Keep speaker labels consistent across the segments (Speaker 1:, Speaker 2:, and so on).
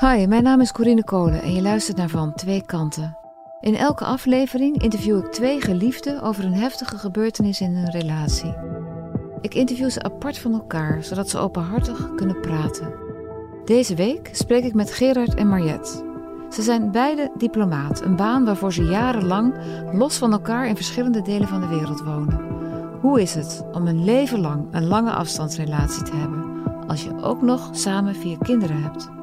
Speaker 1: Hi, mijn naam is Corine Kolen en je luistert naar Van Twee Kanten. In elke aflevering interview ik twee geliefden over een heftige gebeurtenis in hun relatie. Ik interview ze apart van elkaar, zodat ze openhartig kunnen praten. Deze week spreek ik met Gerard en Mariette. Ze zijn beide diplomaat, een baan waarvoor ze jarenlang los van elkaar in verschillende delen van de wereld wonen. Hoe is het om een leven lang een lange afstandsrelatie te hebben, als je ook nog samen vier kinderen hebt?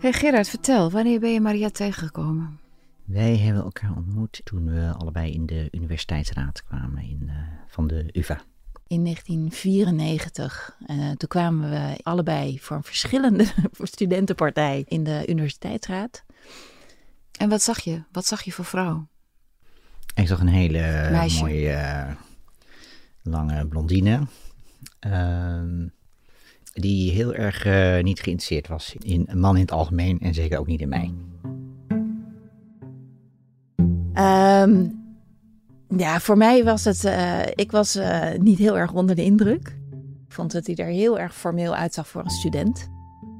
Speaker 1: Hey Gerard, vertel, wanneer ben je Mariette tegengekomen?
Speaker 2: Wij hebben elkaar ontmoet toen we allebei in de universiteitsraad kwamen in, uh, van de UvA.
Speaker 3: In 1994. Uh, toen kwamen we allebei voor een verschillende studentenpartij in de universiteitsraad.
Speaker 1: En wat zag je? Wat zag je voor vrouw?
Speaker 2: Ik zag een hele Meisje. mooie uh, lange blondine. Ehm, die heel erg uh, niet geïnteresseerd was in een man in het algemeen en zeker ook niet in mij.
Speaker 3: Um, ja, voor mij was het. Uh, ik was uh, niet heel erg onder de indruk. Ik vond dat hij er heel erg formeel uitzag voor een student.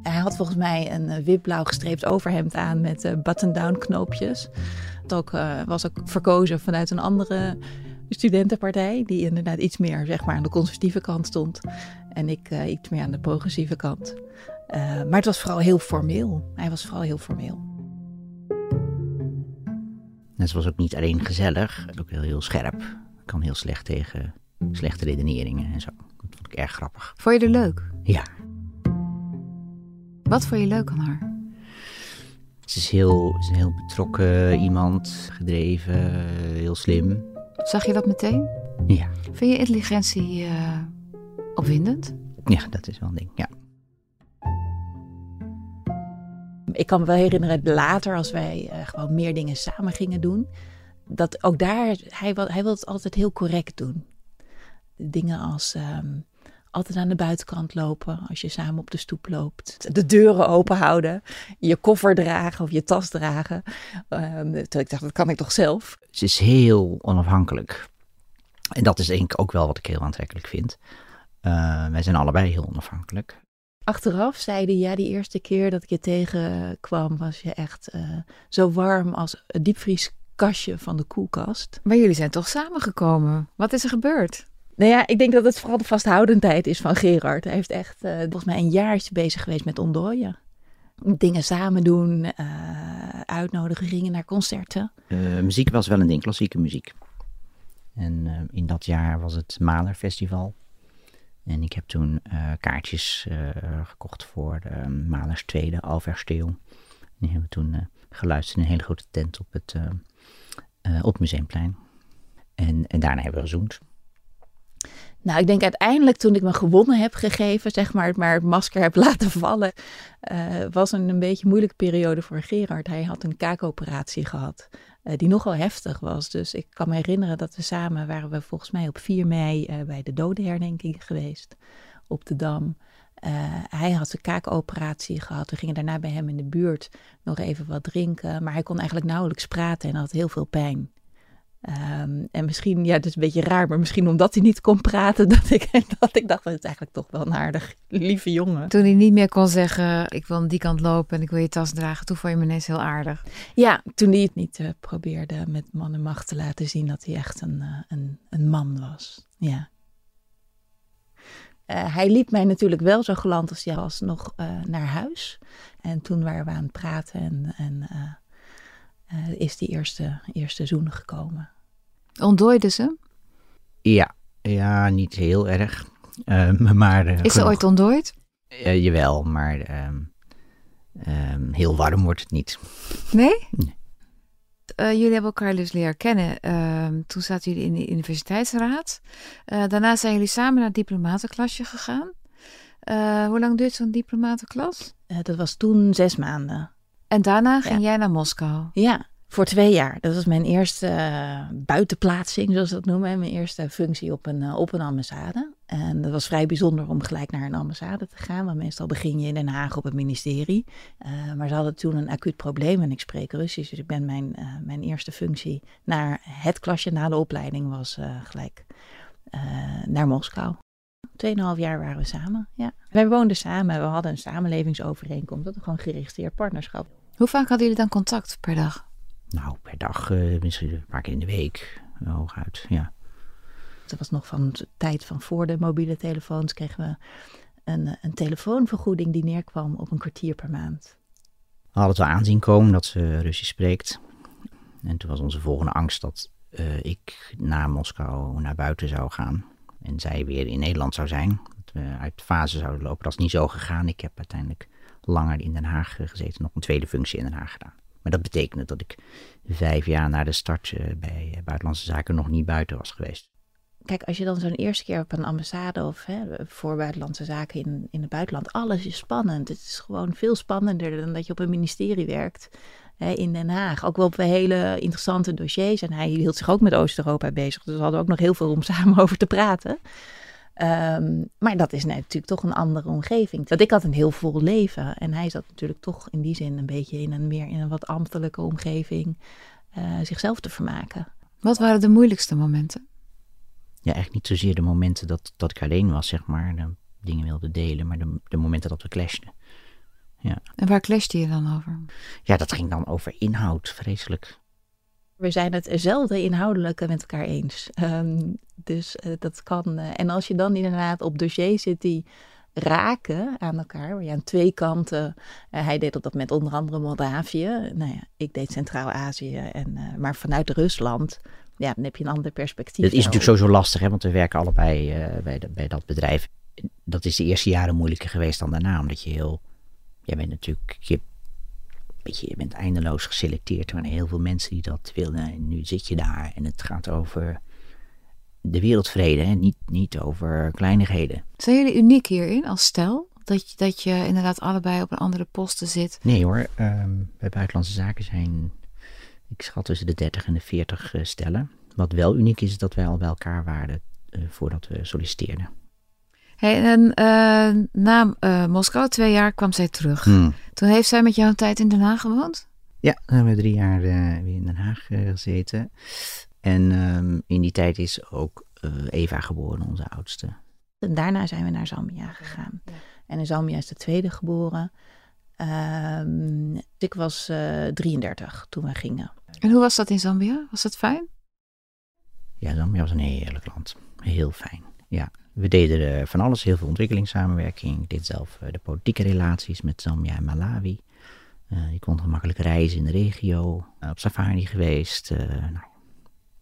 Speaker 3: Hij had volgens mij een witblauw gestreept overhemd aan met button-down knoopjes. Het ook, was ook verkozen vanuit een andere studentenpartij, die inderdaad iets meer zeg maar, aan de conservatieve kant stond. En ik uh, iets meer aan de progressieve kant. Uh, maar het was vooral heel formeel. Hij was vooral heel formeel.
Speaker 2: Het was ook niet alleen gezellig, ook heel, heel scherp. Ik kan heel slecht tegen slechte redeneringen en zo. Dat vond ik erg grappig.
Speaker 1: Vond je er leuk?
Speaker 2: Ja.
Speaker 1: Wat vond je leuk aan haar?
Speaker 2: Ze is heel, is een heel betrokken iemand, gedreven, heel slim.
Speaker 1: Zag je dat meteen?
Speaker 2: Ja.
Speaker 1: Vind je intelligentie uh, opwindend?
Speaker 2: Ja, dat is wel een ding, ja.
Speaker 3: Ik kan me wel herinneren later, als wij uh, gewoon meer dingen samen gingen doen, dat ook daar, hij, hij wil het altijd heel correct doen. Dingen als um, altijd aan de buitenkant lopen als je samen op de stoep loopt. De deuren open houden, je koffer dragen of je tas dragen. Um, terwijl ik dacht, dat kan ik toch zelf?
Speaker 2: Ze is heel onafhankelijk. En dat is denk ik ook wel wat ik heel aantrekkelijk vind. Uh, wij zijn allebei heel onafhankelijk.
Speaker 3: Achteraf zeiden ja, die eerste keer dat ik je tegenkwam, was je echt uh, zo warm als een diepvrieskastje van de koelkast.
Speaker 1: Maar jullie zijn toch samengekomen? Wat is er gebeurd?
Speaker 3: Nou ja, ik denk dat het vooral de vasthoudendheid is van Gerard. Hij heeft echt uh, volgens mij een jaartje bezig geweest met ontdooien. Dingen samen doen, uh, uitnodigen, naar concerten.
Speaker 2: Uh, muziek was wel een ding, klassieke muziek. En in dat jaar was het Malerfestival. En ik heb toen kaartjes gekocht voor de Malers tweede, Alversteel. Die hebben we toen geluisterd in een hele grote tent op het, op Museumplein. En, en daarna hebben we gezoend.
Speaker 3: Nou, ik denk uiteindelijk toen ik me gewonnen heb gegeven, zeg maar, maar het masker heb laten vallen, uh, was een, een beetje moeilijke periode voor Gerard. Hij had een kaakoperatie gehad, uh, die nogal heftig was. Dus ik kan me herinneren dat we samen waren we volgens mij op 4 mei uh, bij de dodenherdenking geweest op de Dam. hij had een kaakoperatie gehad. We gingen daarna bij hem in de buurt nog even wat drinken. Maar hij kon eigenlijk nauwelijks praten en had heel veel pijn. Um, en misschien, ja, het is een beetje raar, maar misschien omdat hij niet kon praten, dat ik, dat ik dacht, dat het eigenlijk toch wel een aardig, lieve jongen.
Speaker 1: Toen hij niet meer kon zeggen, ik wil aan die kant lopen en ik wil je tas dragen, toen vond je me ineens heel aardig.
Speaker 3: Ja, toen hij het niet uh, probeerde met man en macht te laten zien dat hij echt een, uh, een, een man was. Ja. Uh, hij liep mij natuurlijk wel zo geland als hij was nog naar huis. En toen waren we aan het praten en, en uh, is die eerste, eerste zoen gekomen.
Speaker 1: Ontdooide ze?
Speaker 2: Ja, ja niet heel erg. Uh, maar, uh,
Speaker 1: is ze ooit ontdooid?
Speaker 2: jawel, maar ehm, ehm, heel warm wordt het niet.
Speaker 1: Nee? nee. jullie hebben elkaar dus leren kennen. Ehm, toen zaten jullie in de universiteitsraad. daarna zijn jullie samen naar het diplomatenklasje gegaan. hoe lang duurt zo'n diplomatenklas?
Speaker 3: dat was toen zes maanden.
Speaker 1: En daarna ging jij naar Moskou?
Speaker 3: Ja, voor twee jaar. Dat was mijn eerste uh, buitenplaatsing, zoals ze dat noemen. Mijn eerste functie op een, uh, op een ambassade. En dat was vrij bijzonder om gelijk naar een ambassade te gaan. Want meestal begin je in Den Haag op het ministerie. Uh, maar ze hadden toen een acuut probleem en ik spreek Russisch. Dus ik ben mijn, mijn eerste functie naar het klasje na de opleiding was gelijk naar Moskou. Tweeënhalf jaar waren we samen, ja. Wij woonden samen, we hadden een samenlevingsovereenkomst. Dat was gewoon geregistreerd partnerschap.
Speaker 1: Hoe vaak hadden jullie dan contact per dag?
Speaker 2: Nou, per dag, uh, misschien een paar keer in de week, hooguit, ja.
Speaker 3: Dat was nog van de tijd van voor de mobiele telefoons. Kregen we een, een telefoonvergoeding die neerkwam op een kwartier per maand.
Speaker 2: We hadden het wel aanzien komen dat ze Russisch spreekt. En toen was onze volgende angst dat uh, ik naar Moskou naar buiten zou gaan. En zij weer in Nederland zou zijn. Dat we uit de fase zouden lopen. Dat is niet zo gegaan. Ik heb uiteindelijk langer in Den Haag gezeten. Nog een tweede functie in Den Haag gedaan. Maar dat betekende dat ik vijf jaar na de start uh, bij Buitenlandse Zaken nog niet buiten was geweest.
Speaker 3: Kijk, als je dan zo'n eerste keer op een ambassade of hè, voor buitenlandse zaken in, in het buitenland, alles is spannend. Het is gewoon veel spannender dan dat je op een ministerie werkt hè, in Den Haag. Ook wel op hele interessante dossiers. En hij hield zich ook met Oost-Europa bezig. Dus we hadden ook nog heel veel om samen over te praten. Um, maar dat is natuurlijk toch een andere omgeving. Dat ik had een heel vol leven. En hij zat natuurlijk toch in die zin een beetje in een meer in een wat ambtelijke omgeving uh, zichzelf te vermaken.
Speaker 1: Wat waren de moeilijkste momenten?
Speaker 2: ja, echt niet zozeer de momenten dat, dat ik alleen was, zeg maar, de dingen wilde delen, maar de, de momenten dat we clashten. Ja.
Speaker 1: En waar clashte je dan over?
Speaker 2: Ja, dat ging dan over inhoud, vreselijk.
Speaker 3: We zijn het zelden inhoudelijk met elkaar eens. Um, dus uh, dat kan. Uh, en als je dan inderdaad op dossiers zit die raken aan elkaar, waar je aan twee kanten. Uh, hij deed dat met onder andere Moldavië. Nou ja, ik deed Centraal-Azië. En, maar vanuit Rusland ja, dan heb je een ander perspectief.
Speaker 2: Het is natuurlijk sowieso lastig, hè, want we werken allebei uh, bij, de, bij dat bedrijf. Dat is de eerste jaren moeilijker geweest dan daarna, omdat je heel. Jij bent natuurlijk. Je, weet je, je bent eindeloos geselecteerd. Er waren heel veel mensen die dat wilden. En nu zit je daar en het gaat over de wereldvrede, hè? Niet, niet over kleinigheden.
Speaker 1: Zijn jullie uniek hierin als stel? Dat je, dat je inderdaad allebei op een andere posten zit?
Speaker 2: Nee hoor, um, bij Buitenlandse Zaken zijn ik schat tussen de 30 en de 40 uh, stellen. Wat wel uniek is, is dat wij al bij elkaar waren uh, voordat we solliciteerden.
Speaker 1: Hey, en uh, na Moskou, twee jaar, kwam zij terug. Hmm. Toen heeft zij met jou een tijd in Den Haag gewoond?
Speaker 2: Ja, dan hebben we drie jaar weer in Den Haag gezeten. En um, in die tijd is ook Eva geboren, onze oudste.
Speaker 3: En daarna zijn we naar Zambia gegaan. Ja. En in Zambia is de tweede geboren. Um, ik was uh, 33 toen we gingen.
Speaker 1: En hoe was dat in Zambia? Was dat fijn?
Speaker 2: Ja, Zambia was een heerlijk land. Heel fijn. Ja, we deden van alles, heel veel ontwikkelingssamenwerking. Ik deed zelf uh, de politieke relaties met Zambia en Malawi. Uh, je kon gemakkelijk reizen in de regio. Uh, op safari geweest. nou,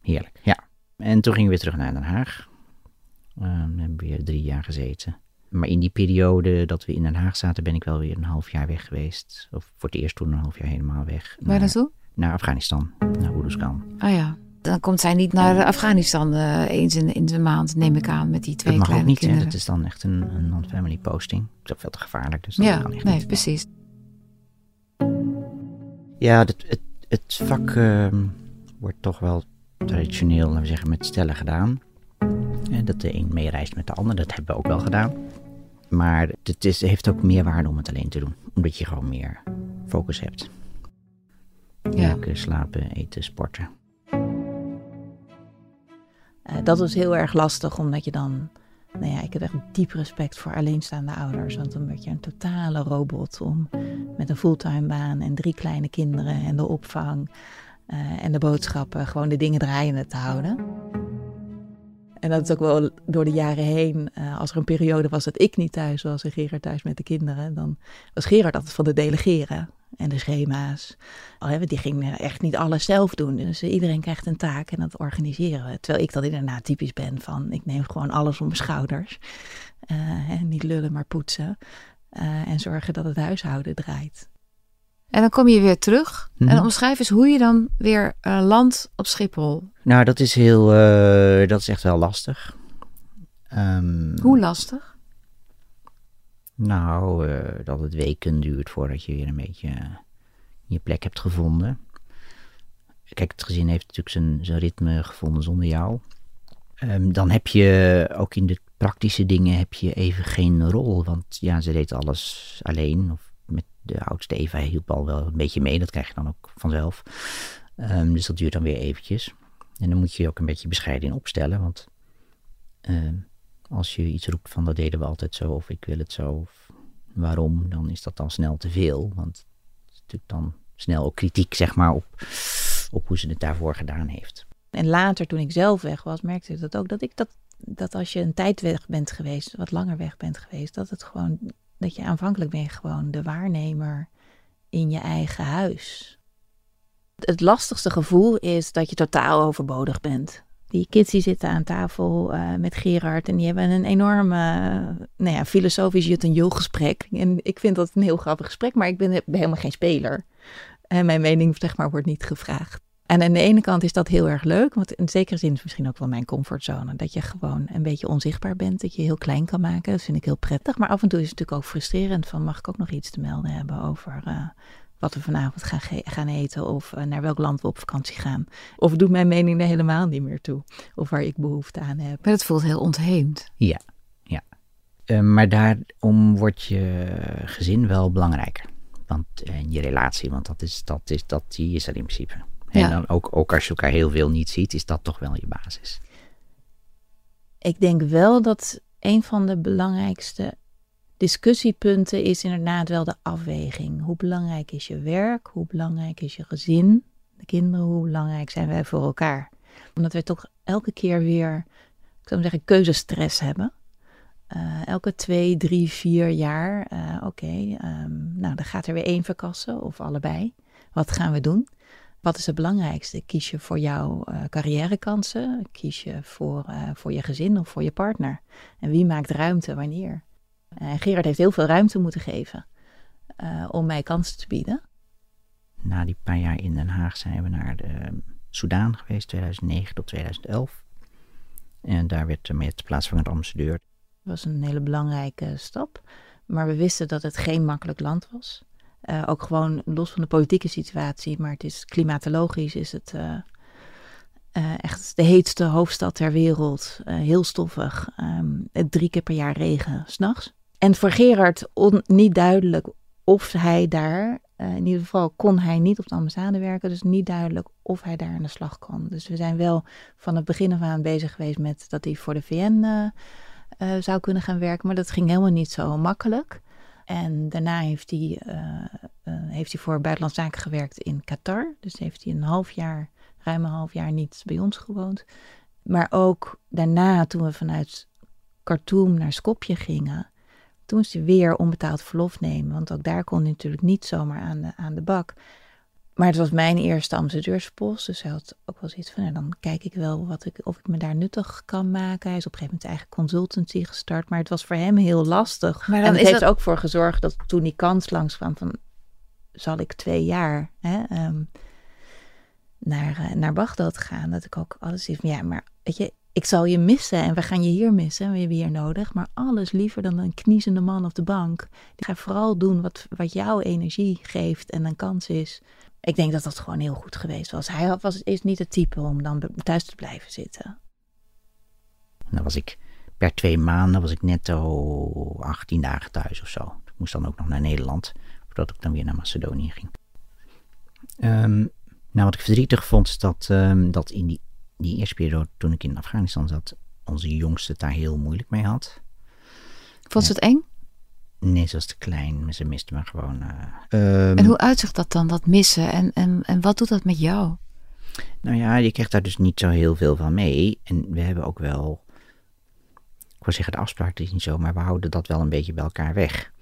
Speaker 2: heerlijk, ja. En toen gingen we weer terug naar Den Haag. We hebben weer drie jaar gezeten. Maar in die periode dat we in Den Haag zaten, ben ik wel weer een half jaar weg geweest. Of voor het eerst toen een half jaar helemaal weg.
Speaker 1: Waar naartoe?
Speaker 2: Naar Afghanistan, naar Uruzgan.
Speaker 1: Ah ja, dan komt zij niet naar Afghanistan uh, eens in, in de maand, neem ik aan, met die twee
Speaker 2: dat
Speaker 1: kleine
Speaker 2: ook niet,
Speaker 1: kinderen.
Speaker 2: Hè? Dat is dan echt een, een non-family posting. Dat is ook veel te gevaarlijk, dus
Speaker 1: dat ja,
Speaker 2: kan echt
Speaker 1: nee,
Speaker 2: niet.
Speaker 1: precies.
Speaker 2: Ja, het, het, het vak uh, wordt toch wel traditioneel, laten we zeggen, met stellen gedaan. En dat de een meereist met de ander, dat hebben we ook wel gedaan. Maar het is, heeft ook meer waarde om het alleen te doen. Omdat je gewoon meer focus hebt.
Speaker 1: Ja.
Speaker 2: Werken, slapen, eten, sporten.
Speaker 3: Uh, dat was heel erg lastig, omdat je dan... Nou ja, ik heb echt diep respect voor alleenstaande ouders. Want dan word je een totale robot om met een fulltime baan en drie kleine kinderen en de opvang uh, en de boodschappen gewoon de dingen draaiende te houden. En dat is ook wel door de jaren heen. Uh, als er een periode was dat ik niet thuis was en Gerard thuis met de kinderen, dan was Gerard altijd van de delegeren en de schema's. Die ging echt niet alles zelf doen. Dus iedereen krijgt een taak en dat organiseren we. Terwijl ik dat inderdaad typisch ben van ik neem gewoon alles op mijn schouders. Uh, en niet lullen, maar poetsen. en zorgen dat het huishouden draait.
Speaker 1: En dan kom je weer terug. Mm -hmm. En omschrijf eens hoe je dan weer uh, landt op Schiphol.
Speaker 2: Nou, dat is heel, uh, dat is echt wel lastig. Um,
Speaker 1: hoe lastig?
Speaker 2: Nou, uh, dat het weken duurt voordat je weer een beetje je plek hebt gevonden. Kijk, het gezin heeft natuurlijk zijn, ritme gevonden zonder jou. Um, dan heb je ook in de praktische dingen heb je even geen rol. Want ja, ze deed alles alleen. Of met de oudste Eva hielp al wel een beetje mee. Dat krijg je dan ook vanzelf. Um, dus dat duurt dan weer eventjes. En dan moet je je ook een beetje bescheiden in opstellen. Want uh, Als je iets roept van dat deden we altijd zo of ik wil het zo of waarom, dan is dat dan snel te veel. Want het is natuurlijk dan snel ook kritiek zeg maar op, op hoe ze het daarvoor gedaan heeft.
Speaker 3: En later toen ik zelf weg was, merkte ik dat ook. Dat ik dat, dat als je een tijd weg bent geweest, wat langer weg bent geweest, dat het gewoon, dat je aanvankelijk ben je gewoon de waarnemer in je eigen huis. Het lastigste gevoel is dat je totaal overbodig bent. Die kids die zitten aan tafel uh, met Gerard en die hebben een enorme uh, nou ja, filosofisch jut en jul gesprek. En ik vind dat een heel grappig gesprek, maar ik ben helemaal geen speler. En mijn mening zeg maar, wordt niet gevraagd. En aan de ene kant is dat heel erg leuk, want in zekere zin is misschien ook wel mijn comfortzone. Dat je gewoon een beetje onzichtbaar bent, dat je heel klein kan maken. Dat vind ik heel prettig. Maar af en toe is het natuurlijk ook frustrerend van mag ik ook nog iets te melden hebben over uh, wat we vanavond gaan, gaan eten of uh, naar welk land we op vakantie gaan. Of doet mijn mening er helemaal niet meer toe of waar ik behoefte aan heb.
Speaker 1: Maar het voelt heel ontheemd.
Speaker 2: Ja, ja. Uh, maar daarom wordt je gezin wel belangrijker. Want en je relatie, want dat is, dat is, dat, die is er in principe. En ja. dan ook, ook als je elkaar heel veel niet ziet, is dat toch wel je basis.
Speaker 3: Ik denk wel dat een van de belangrijkste discussiepunten is inderdaad wel de afweging. Hoe belangrijk is je werk? Hoe belangrijk is je gezin? De kinderen, hoe belangrijk zijn wij voor elkaar? Omdat wij toch elke keer weer, ik zou zeggen, keuzestress hebben. Uh, elke twee, drie, vier jaar, uh, oké, um, nou dan gaat er weer één verkassen of allebei. Wat gaan we doen? Wat is het belangrijkste? Kies je voor jouw uh, carrièrekansen? Kies je voor, voor je gezin of voor je partner? En wie maakt ruimte wanneer? En Gerard heeft heel veel ruimte moeten geven om mij kansen te bieden.
Speaker 2: Na die paar jaar in Den Haag zijn we naar de Soudaan geweest, 2009 tot 2011. En daar werd met plaatsvangend ambassadeur
Speaker 3: was een hele belangrijke stap. Maar we wisten dat het geen makkelijk land was. Uh, ook gewoon los van de politieke situatie, maar het is klimatologisch is het uh, uh, echt de heetste hoofdstad ter wereld. heel stoffig. Um, drie keer per jaar regen, s'nachts. En voor Gerard niet duidelijk of hij daar, in ieder geval kon hij niet op de ambassade werken, dus niet duidelijk of hij daar aan de slag kon. Dus we zijn wel van het begin af aan bezig geweest met dat hij voor de VN uh, zou kunnen gaan werken. Maar dat ging helemaal niet zo makkelijk. En daarna heeft hij, heeft hij voor Buitenlandse Zaken gewerkt in Qatar. Dus heeft hij een half jaar, ruim een half jaar niet bij ons gewoond. Maar ook daarna, toen we vanuit Khartoum naar Skopje gingen, toen moest hij weer onbetaald verlof nemen. Want ook daar kon hij natuurlijk niet zomaar aan de, aan de bak. Maar het was mijn eerste ambassadeurspost. Dus hij had ook wel zoiets van, nou, dan kijk ik wel wat ik, of ik me daar nuttig kan maken. Hij is op een gegeven moment eigen consultancy gestart. Maar het was voor hem heel lastig. Maar en het heeft dat... ook voor gezorgd dat toen die kans langs kwam van, zal ik twee jaar hè, um, naar, uh, naar Bagdad gaan. Dat ik ook alles van, ja, maar weet je, ik zal je missen en we gaan je hier missen. We hebben hier nodig. Maar alles liever dan een kniezende man op de bank. Die ga vooral doen wat, wat jouw energie geeft en een kans is ik denk dat dat gewoon heel goed geweest was. Hij was, is niet het type om dan thuis te blijven zitten.
Speaker 2: Dan was ik per twee maanden was ik netto 18 dagen thuis of zo. Ik moest dan ook nog naar Nederland, voordat ik dan weer naar Macedonië ging. Um, nou, wat ik verdrietig vond, is dat, um, dat in die, die eerste periode toen ik in Afghanistan zat, onze jongste het daar heel moeilijk mee had.
Speaker 1: Vond ze het eng?
Speaker 2: Nee, ze was te klein. Ze miste me gewoon.
Speaker 1: Uh, um, en hoe uitzicht dat dan, dat missen? En, en, en wat doet dat met jou?
Speaker 2: Nou ja, je krijgt daar dus niet zo heel veel van mee. En we hebben ook wel. Ik wil zeggen, de afspraak is niet zo, maar we houden dat wel een beetje bij elkaar weg.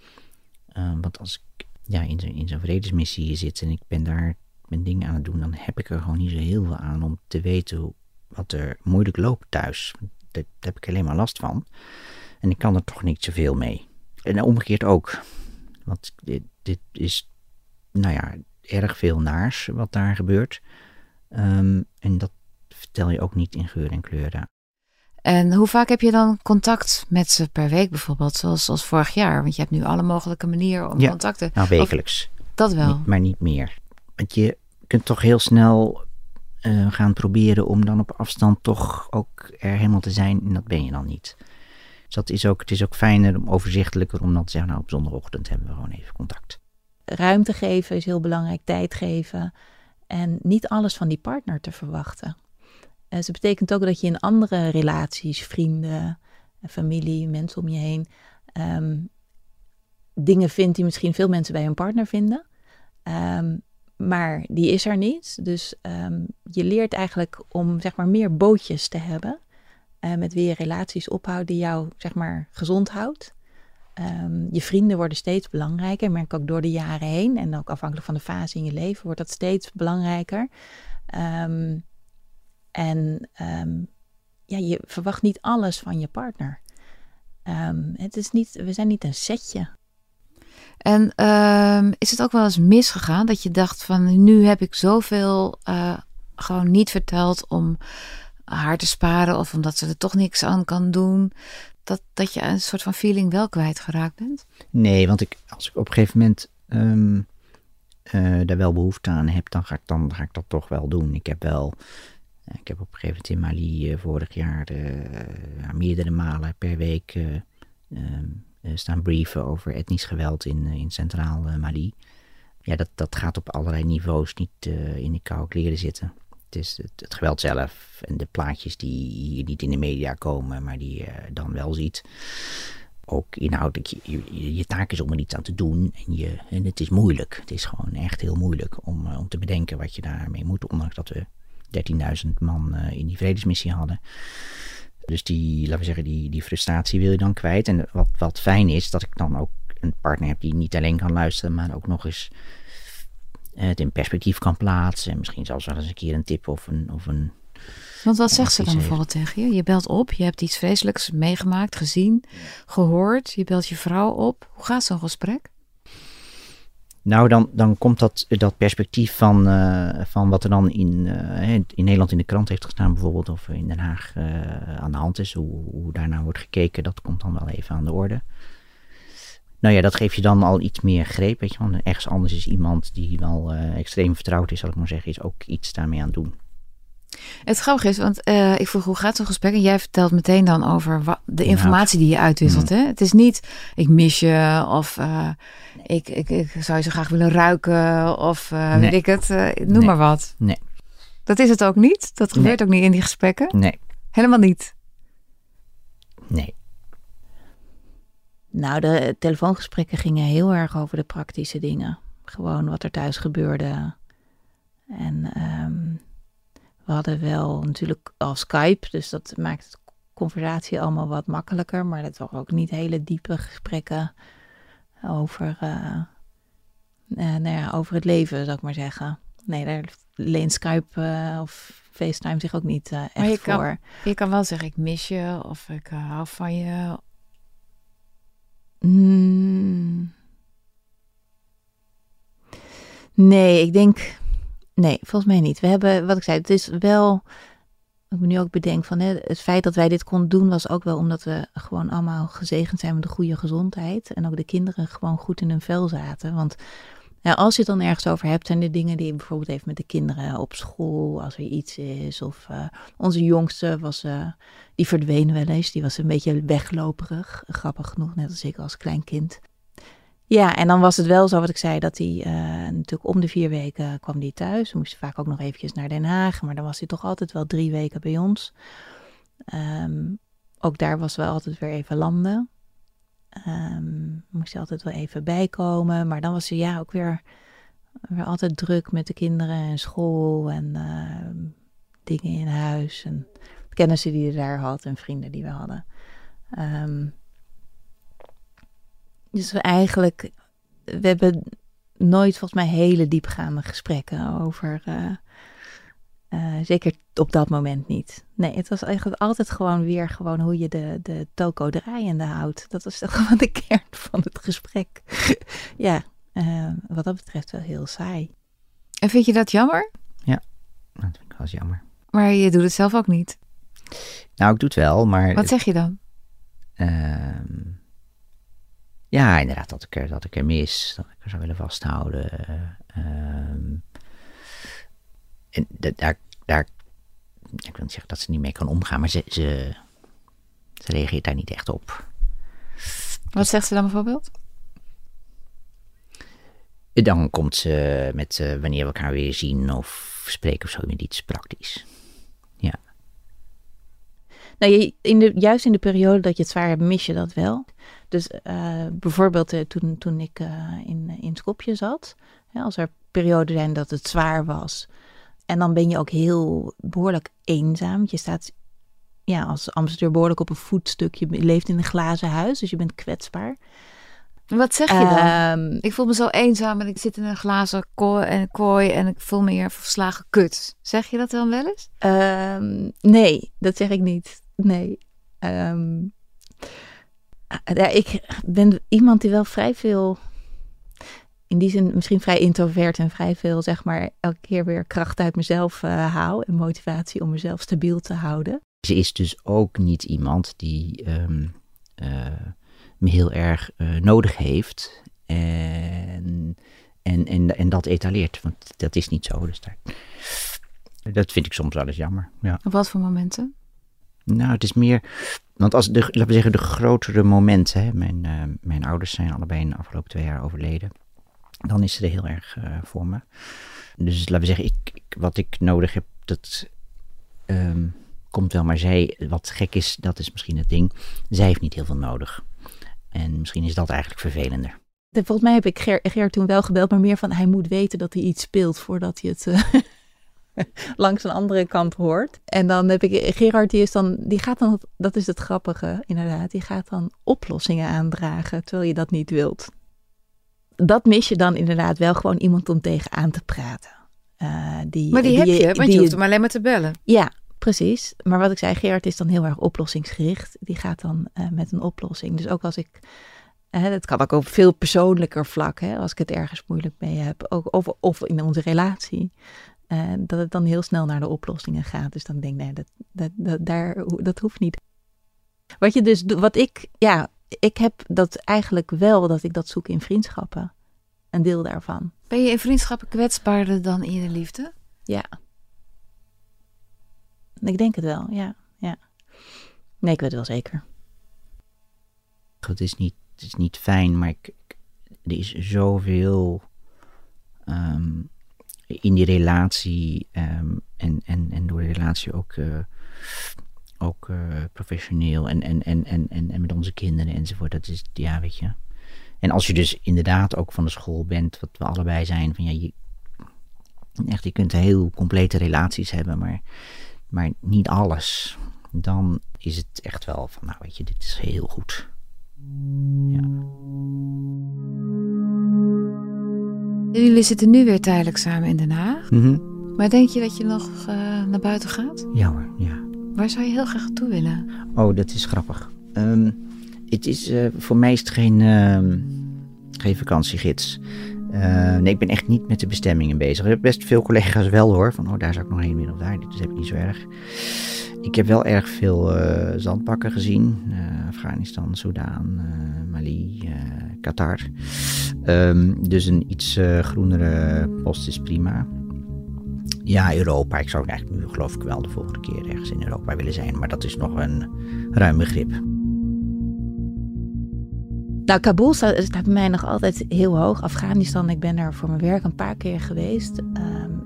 Speaker 2: Uh, want als ik ja, in zo'n in zo'n vredesmissie zit en ik ben daar mijn dingen aan het doen, dan heb ik er gewoon niet zo heel veel aan om te weten hoe, wat er moeilijk loopt thuis. Daar heb ik alleen maar last van. En ik kan er toch niet zoveel mee. En omgekeerd ook. Want dit, dit is, nou ja, erg veel naars wat daar gebeurt. Um, en dat vertel je ook niet in geur en kleuren.
Speaker 1: En hoe vaak heb je dan contact met ze per week bijvoorbeeld, zoals, zoals vorig jaar? Want je hebt nu alle mogelijke manieren om
Speaker 2: ja,
Speaker 1: contacten.
Speaker 2: Nou, wekelijks.
Speaker 1: Of, dat wel.
Speaker 2: Niet, maar niet meer. Want je kunt toch heel snel uh, gaan proberen om dan op afstand toch ook er helemaal te zijn. En dat ben je dan niet. Dus dat is ook, het is ook fijner, overzichtelijker om dan te zeggen, nou op zondagochtend hebben we gewoon even contact.
Speaker 3: Ruimte geven is heel belangrijk, tijd geven en niet alles van die partner te verwachten. Uh, dus dat betekent ook dat je in andere relaties, vrienden, familie, mensen om je heen, ehm, dingen vindt die misschien veel mensen bij hun partner vinden. Ehm, maar die is er niet. Dus ehm, je leert eigenlijk om zeg maar meer bootjes te hebben. Uh, met wie je relaties ophoudt die jou zeg maar gezond houdt. Um, je vrienden worden steeds belangrijker. Merk ook door de jaren heen. En ook afhankelijk van de fase in je leven wordt dat steeds belangrijker. Um, en ja, je verwacht niet alles van je partner. het is niet, we zijn niet een setje.
Speaker 1: En is het ook wel eens misgegaan dat je dacht van nu heb ik zoveel uh, gewoon niet verteld om haar te sparen of omdat ze er toch niks aan kan doen dat, dat je een soort van feeling wel kwijtgeraakt bent?
Speaker 2: Nee, want ik, als ik op een gegeven moment um, uh, daar wel behoefte aan heb, dan ga, ik, dan ga ik dat toch wel doen. Ik heb wel, uh, ik heb op een gegeven moment in Mali vorig jaar meerdere malen per week um, staan brieven over etnisch geweld in, in centraal Mali. Ja, dat, dat gaat op allerlei niveaus niet in de koude kleren zitten. Het is het, geweld zelf en de plaatjes die hier niet in de media komen, maar die je dan wel ziet. Ook inhoudelijk, je, je, taak is om er iets aan te doen. En, je, en het is moeilijk. Het is gewoon echt heel moeilijk om, eh, om te bedenken wat je daarmee moet. Ondanks dat we 13.000 man eh, in die vredesmissie hadden. Dus die, laten we zeggen, die, die frustratie wil je dan kwijt. En wat, wat fijn is, dat ik dan ook een partner heb die niet alleen kan luisteren, maar ook nog eens het in perspectief kan plaatsen. En misschien zelfs wel eens een keer een tip of een. Of een
Speaker 1: Want wat zegt ze dan bijvoorbeeld tegen je? Je belt op, je hebt iets vreselijks meegemaakt, gezien, gehoord. Je belt je vrouw op. Hoe gaat zo'n gesprek?
Speaker 2: Nou, dan, dan komt dat, dat perspectief van, uh, van wat er dan in, uh, in Nederland in de krant heeft gestaan, bijvoorbeeld, of in Den Haag uh, aan de hand is, hoe, hoe daarnaar wordt gekeken, dat komt dan wel even aan de orde. Nou ja, dat geeft je dan al iets meer greep. Weet je, want ergens anders is iemand die wel extreem vertrouwd is, zal ik maar zeggen, is ook iets daarmee aan het doen.
Speaker 1: Het grappige is, want uh, ik vroeg hoe gaat zo'n gesprek? En jij vertelt meteen dan over wat, de informatie die je uitwisselt. Mm. Hè? Het is niet, ik mis je of uh, ik, ik, ik, zou je zo graag willen ruiken of nee. weet ik het, noem nee. maar wat.
Speaker 2: Nee.
Speaker 1: Dat is het ook niet? Dat gebeurt nee. ook niet in die gesprekken?
Speaker 2: Nee.
Speaker 1: Helemaal niet?
Speaker 2: Nee.
Speaker 3: Nou, de telefoongesprekken gingen heel erg over de praktische dingen. Gewoon wat er thuis gebeurde. En um, we hadden wel natuurlijk al Skype, dus dat maakt de conversatie allemaal wat makkelijker. Maar dat waren ook niet hele diepe gesprekken over, uh, uh, nou ja, over het leven, zou ik maar zeggen. Nee, daar leent Skype uh, of FaceTime zich ook niet echt maar
Speaker 1: je
Speaker 3: voor.
Speaker 1: Kan, je kan wel zeggen, ik mis je of ik hou van je
Speaker 3: Mm. Nee, ik denk. Nee, volgens mij niet. We hebben, wat ik zei, het is wel. Ik me nu ook bedenk van hè, het feit dat wij dit konden doen, was ook wel omdat we gewoon allemaal gezegend zijn met de goede gezondheid. En ook de kinderen gewoon goed in hun vel zaten. Want als je het dan ergens over hebt, zijn de dingen die je bijvoorbeeld heeft met de kinderen op school, als er iets is. Of uh, onze jongste was, uh, die verdween wel eens. Die was een beetje wegloperig, grappig genoeg, net als ik als klein kind. Ja, en dan was het wel zo wat ik zei, dat hij uh, natuurlijk om de vier weken kwam die thuis. We moesten vaak ook nog eventjes naar Den Haag, maar dan was hij toch altijd wel drie weken bij ons. Um, ook daar was wel altijd weer even landen. Um, moest je altijd wel even bijkomen. Maar dan was ze ja ook weer, altijd druk met de kinderen en school en uh, dingen in huis. En kennissen die je daar had en vrienden die we hadden. Dus we eigenlijk, we hebben nooit volgens mij hele diepgaande gesprekken over. Uh, uh, zeker op dat moment niet. Nee, het was eigenlijk altijd gewoon weer gewoon hoe je de, de toko draaiende houdt. Dat was toch gewoon de kern van het gesprek. ja, uh, wat dat betreft wel heel saai.
Speaker 1: En vind je dat jammer?
Speaker 2: Ja, dat vind ik wel jammer.
Speaker 1: Maar je doet het zelf ook niet?
Speaker 2: Nou, ik doe het wel, maar...
Speaker 1: Wat zeg je dan?
Speaker 2: Uh, ja, inderdaad, dat ik, er, dat ik er mis. Dat ik er zou willen vasthouden. Uh, en daar, daar, ik wil niet zeggen dat ze niet mee kan omgaan, maar ze, ze, ze reageert daar niet echt op.
Speaker 1: Wat zegt ze dan bijvoorbeeld?
Speaker 2: Dan komt ze met uh, wanneer we elkaar weer zien of spreken of zo met iets praktisch. Ja.
Speaker 3: Nou, je, in de, juist in de periode dat je het zwaar hebt, mis je dat wel. Dus uh, bijvoorbeeld uh, toen, toen ik uh, in, in Skopje zat. Als er perioden zijn dat het zwaar was. En dan ben je ook heel behoorlijk eenzaam. Je staat ja, als ambassadeur behoorlijk op een voetstuk. Je leeft in een glazen huis, dus je bent kwetsbaar.
Speaker 1: Wat zeg je dan? Um, ik voel me zo eenzaam en ik zit in een glazen kooi en, kooi en ik voel me hier verslagen kut. Zeg je dat dan wel eens?
Speaker 3: Um, nee, dat zeg ik niet. Nee. Um, ja, ik ben iemand die wel vrij veel, in die zin misschien vrij introvert en vrij veel, zeg maar, elke keer weer kracht uit mezelf uh, haal en motivatie om mezelf stabiel te houden.
Speaker 2: Ze is dus ook niet iemand die um, uh, me heel erg uh, nodig heeft en, en, en, en dat etaleert. Want dat is niet zo. Dus daar, dat vind ik soms wel eens jammer. Ja.
Speaker 1: Op wat voor momenten?
Speaker 2: Nou, het is meer. Want als de, laten we zeggen, de grotere momenten. Hè, mijn, uh, mijn ouders zijn allebei in de afgelopen twee jaar overleden. Dan is ze er heel erg uh, voor me. Dus laten we zeggen, ik, wat ik nodig heb, dat um, komt wel. Maar zij, wat gek is, dat is misschien het ding. Zij heeft niet heel veel nodig. En misschien is dat eigenlijk vervelender.
Speaker 3: Volgens mij heb ik Ger, Ger toen wel gebeld, maar meer van hij moet weten dat hij iets speelt voordat hij het. Uh, langs een andere kant hoort. En dan heb ik Gerard, die is dan, die gaat dan, dat is het grappige inderdaad, die gaat dan oplossingen aandragen terwijl je dat niet wilt. Dat mis je dan inderdaad wel gewoon iemand om tegenaan te praten. Uh, die,
Speaker 1: maar die, die heb je, want die, je hoeft hem alleen maar te bellen.
Speaker 3: Ja, precies. Maar wat ik zei, Gerard is dan heel erg oplossingsgericht. Die gaat dan uh, met een oplossing. Dus ook als ik Hè, dat kan ook op veel persoonlijker vlak, hè, als ik het ergens moeilijk mee heb, ook, of, of in onze relatie. Uh, dat het dan heel snel naar de oplossingen gaat. Dus dan denk ik, nee, dat, dat, dat, daar, dat hoeft niet. Wat je dus, wat ik, ja, ik heb dat eigenlijk wel, dat ik dat zoek in vriendschappen. Een deel daarvan.
Speaker 1: Ben je in vriendschappen kwetsbaarder dan in je liefde?
Speaker 3: Ja. Ik denk het wel, ja. ja. Nee, ik weet het wel zeker.
Speaker 2: Het is niet, het is niet fijn, maar ik, er is zoveel um, in die relatie um, en, en, en door de relatie ook, uh, ook uh, professioneel en, en, en, en, en, en met onze kinderen enzovoort. Dat is, ja, weet je. En als je dus inderdaad ook van de school bent, wat we allebei zijn, van ja, je, echt, je kunt heel complete relaties hebben, maar, maar niet alles. Dan is het echt wel van, nou weet je, dit is heel goed. Ja.
Speaker 1: Jullie zitten nu weer tijdelijk samen in Den Haag. Mm -hmm. Maar denk je dat je nog uh, naar buiten gaat?
Speaker 2: Ja hoor, ja.
Speaker 1: Waar zou je heel graag naartoe willen?
Speaker 2: Oh, dat is grappig. Um, het is, uh, voor mij is het geen, uh, geen vakantiegids. Uh, nee, ik ben echt niet met de bestemmingen bezig. Ik heb best veel collega's wel hoor. Van, oh, daar zou ik nog heen willen of daar. Dus heb ik niet zo erg. Ik heb wel erg veel uh, zandpakken gezien. Uh, Afghanistan, Soudaan, uh, Mali, Qatar. Um, dus een iets groenere post is prima. Ja, Europa. Ik zou eigenlijk nu geloof ik wel de volgende keer ergens in Europa willen zijn. Maar dat is nog een ruim begrip.
Speaker 3: Nou, Kabul staat, staat bij mij nog altijd heel hoog. Afghanistan, ik ben daar voor mijn werk een paar keer geweest.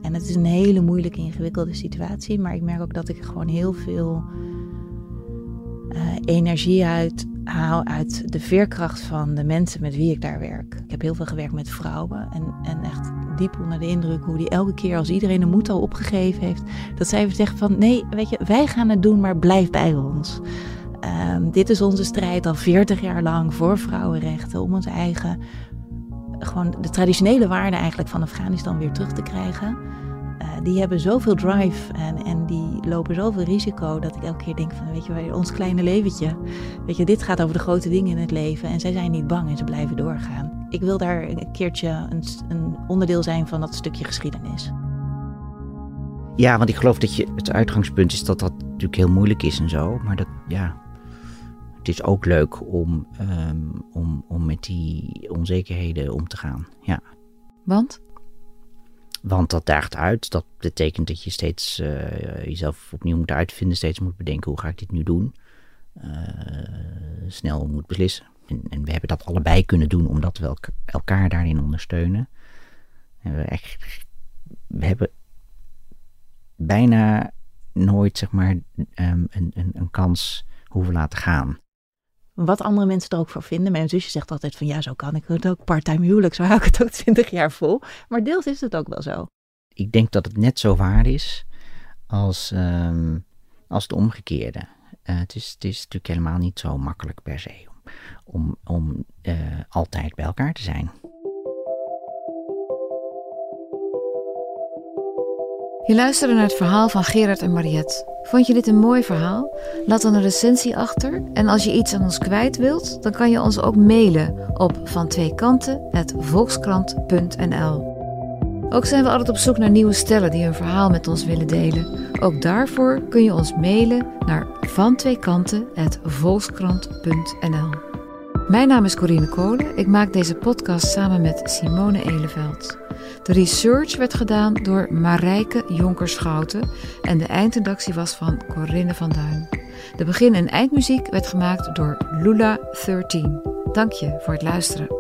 Speaker 3: En het is een hele moeilijke, ingewikkelde situatie. Maar ik merk ook dat ik gewoon heel veel uh, energie uit haal uit de veerkracht van de mensen met wie ik daar werk. Ik heb heel veel gewerkt met vrouwen. En, en echt diep onder de indruk hoe die elke keer als iedereen de moed al opgegeven heeft. Dat zij zeggen van nee, weet je, wij gaan het doen, maar blijf bij ons. Um, dit is onze strijd al 40 jaar lang voor vrouwenrechten. Om onze eigen, gewoon de traditionele waarden eigenlijk van Afghanistan weer terug te krijgen. Uh, die hebben zoveel drive en, en die lopen zoveel risico dat ik elke keer denk van, weet je, ons kleine leventje. Weet je, dit gaat over de grote dingen in het leven en zij zijn niet bang en ze blijven doorgaan. Ik wil daar een keertje een, een onderdeel zijn van dat stukje geschiedenis.
Speaker 2: Ja, want ik geloof dat je, het uitgangspunt is dat dat natuurlijk heel moeilijk is en zo. Maar dat, ja, het is ook leuk om, um, om, om met die onzekerheden om te gaan. Ja.
Speaker 1: Want?
Speaker 2: Want dat daagt uit. Dat betekent dat je steeds uh, jezelf opnieuw moet uitvinden. Steeds moet bedenken hoe ga ik dit nu doen. Uh, snel moet beslissen. En, en, we hebben dat allebei kunnen doen omdat we elkaar daarin ondersteunen. En we, echt, we hebben bijna nooit zeg maar ehm, een, een, een kans hoeven laten gaan.
Speaker 3: Wat andere mensen er ook voor vinden. Mijn zusje zegt altijd van ja, zo kan ik het ook parttime huwelijk. Zo hou ik het ook twintig jaar vol. Maar deels is het ook wel zo.
Speaker 2: Ik denk dat het net zo waar is als, ehm, als het omgekeerde. Uh, het, is, het is natuurlijk helemaal niet zo makkelijk per se om, om, om uh, altijd bij elkaar te zijn.
Speaker 1: Je luisterde naar het verhaal van Gerard en Mariette. Vond je dit een mooi verhaal? Laat dan een recensie achter. En als je iets aan ons kwijt wilt, dan kan je ons ook mailen op van twee volkskrant.nl. Ook zijn we altijd op zoek naar nieuwe stellen die hun verhaal met ons willen delen. Ook daarvoor kun je ons mailen naar vantweekanten.volkskrant.nl. Mijn naam is Corine Kolen. Ik maak deze podcast samen met Simone Eleveld. De research werd gedaan door Marijke Jonkerschouten en de eindredactie was van Corinne van Duin. De begin- en eindmuziek werd gemaakt door Lula13. Dank je voor het luisteren.